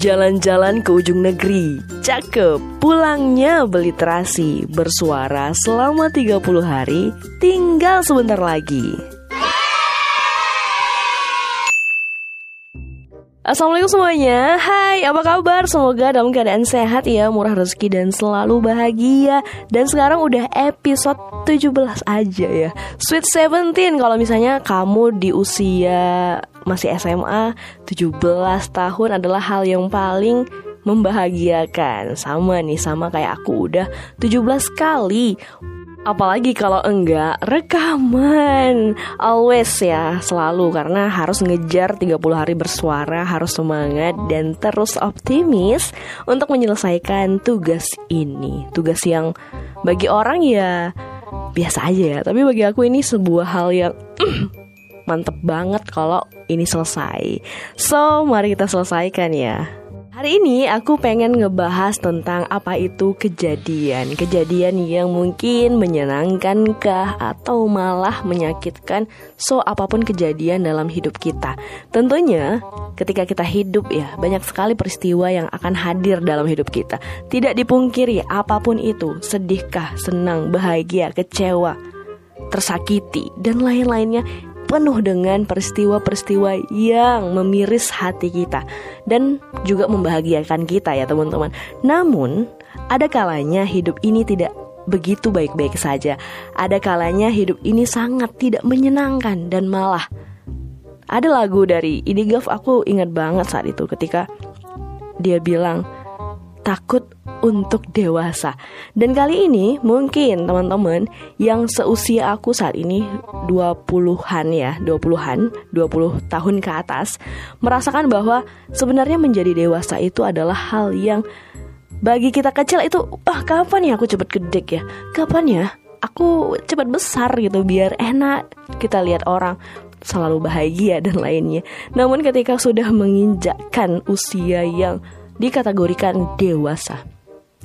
Jalan-jalan ke ujung negeri, cakep, pulangnya beli terasi, bersuara selama 30 hari, tinggal sebentar lagi. Assalamualaikum semuanya. Hai apa kabar? Semoga dalam keadaan sehat ya Murah rezeki dan selalu bahagia. Dan sekarang udah episode 17 aja ya. Sweet 17 Kalau misalnya kamu di usia masih SMA 17 tahun adalah hal yang paling membahagiakan. Sama nih sama kayak aku. Udah 17 kali Apalagi kalau enggak rekaman. Always ya selalu. Karena harus ngejar 30 hari bersuara Harus semangat dan terus optimis Untuk menyelesaikan tugas ini. Tugas yang bagi orang ya biasa aja ya. Tapi bagi aku ini sebuah hal yang mantep banget kalau ini selesai. So mari kita selesaikan ya Hari ini aku pengen ngebahas tentang apa itu kejadian. Kejadian yang mungkin menyenangkan kah atau malah menyakitkan So apa pun kejadian dalam hidup kita. Tentunya ketika kita hidup ya Banyak sekali peristiwa yang akan hadir dalam hidup kita. Tidak dipungkiri apa pun itu Sedihkah, senang, bahagia, kecewa Tersakiti dan lain-lainnya penuh dengan peristiwa-peristiwa yang memiris hati kita dan juga membahagiakan kita ya teman-teman. Namun, ada kalanya hidup ini tidak begitu baik-baik saja. Ada kalanya hidup ini sangat tidak menyenangkan dan malah ada lagu dari Idigaf aku ingat banget saat itu ketika dia bilang takut untuk dewasa. Dan kali ini mungkin teman-teman yang seusia aku saat ini 20-an ya, 20-an, 20 tahun ke atas merasakan bahwa sebenarnya menjadi dewasa itu adalah hal yang bagi kita kecil itu ah kapan ya aku cepet gede ya? Kapan ya aku cepat besar gitu biar enak kita lihat orang selalu bahagia dan lainnya. Namun ketika sudah menginjakkan usia yang dikategorikan dewasa.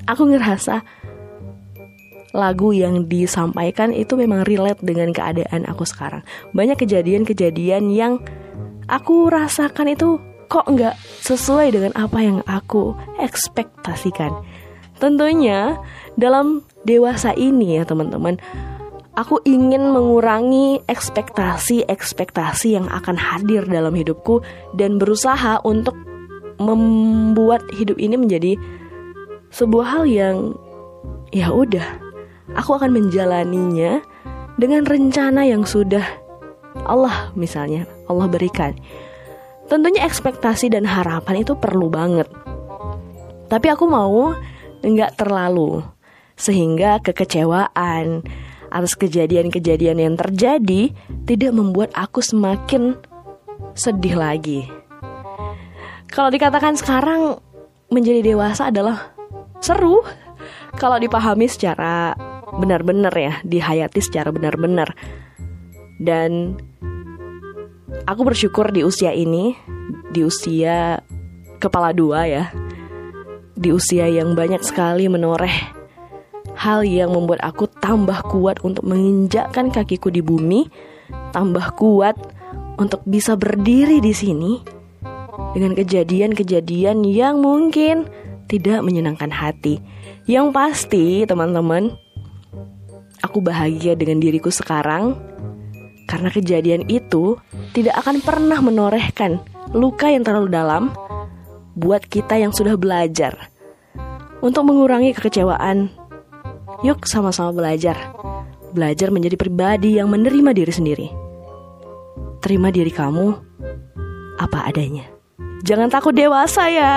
Aku ngerasa lagu yang disampaikan itu memang relate dengan keadaan aku sekarang. Banyak kejadian-kejadian yang aku rasakan itu kok nggak sesuai dengan apa yang aku ekspektasikan. Tentunya dalam dewasa ini ya teman-teman, aku ingin mengurangi ekspektasi-ekspektasi yang akan hadir dalam hidupku dan berusaha untuk membuat hidup ini menjadi sebuah hal yang ya udah aku akan menjalaninya dengan rencana yang sudah Allah misalnya Allah berikan. Tentunya ekspektasi dan harapan itu perlu banget. Tapi aku mau nggak terlalu sehingga kekecewaan atas kejadian-kejadian yang terjadi tidak membuat aku semakin sedih lagi. Kalau dikatakan sekarang menjadi dewasa adalah seru kalau dipahami secara benar-benar ya, dihayati secara benar-benar. Dan aku bersyukur di usia ini, di usia kepala dua ya, di usia yang banyak sekali menoreh hal yang membuat aku tambah kuat untuk menginjakkan kakiku di bumi, tambah kuat untuk bisa berdiri di sini dengan kejadian-kejadian yang mungkin tidak menyenangkan hati. Yang pasti, teman-teman, aku bahagia dengan diriku sekarang karena kejadian itu tidak akan pernah menorehkan luka yang terlalu dalam buat kita yang sudah belajar. Untuk mengurangi kekecewaan, yuk sama-sama belajar. Belajar menjadi pribadi yang menerima diri sendiri. Terima diri kamu apa adanya. Jangan takut dewasa ya.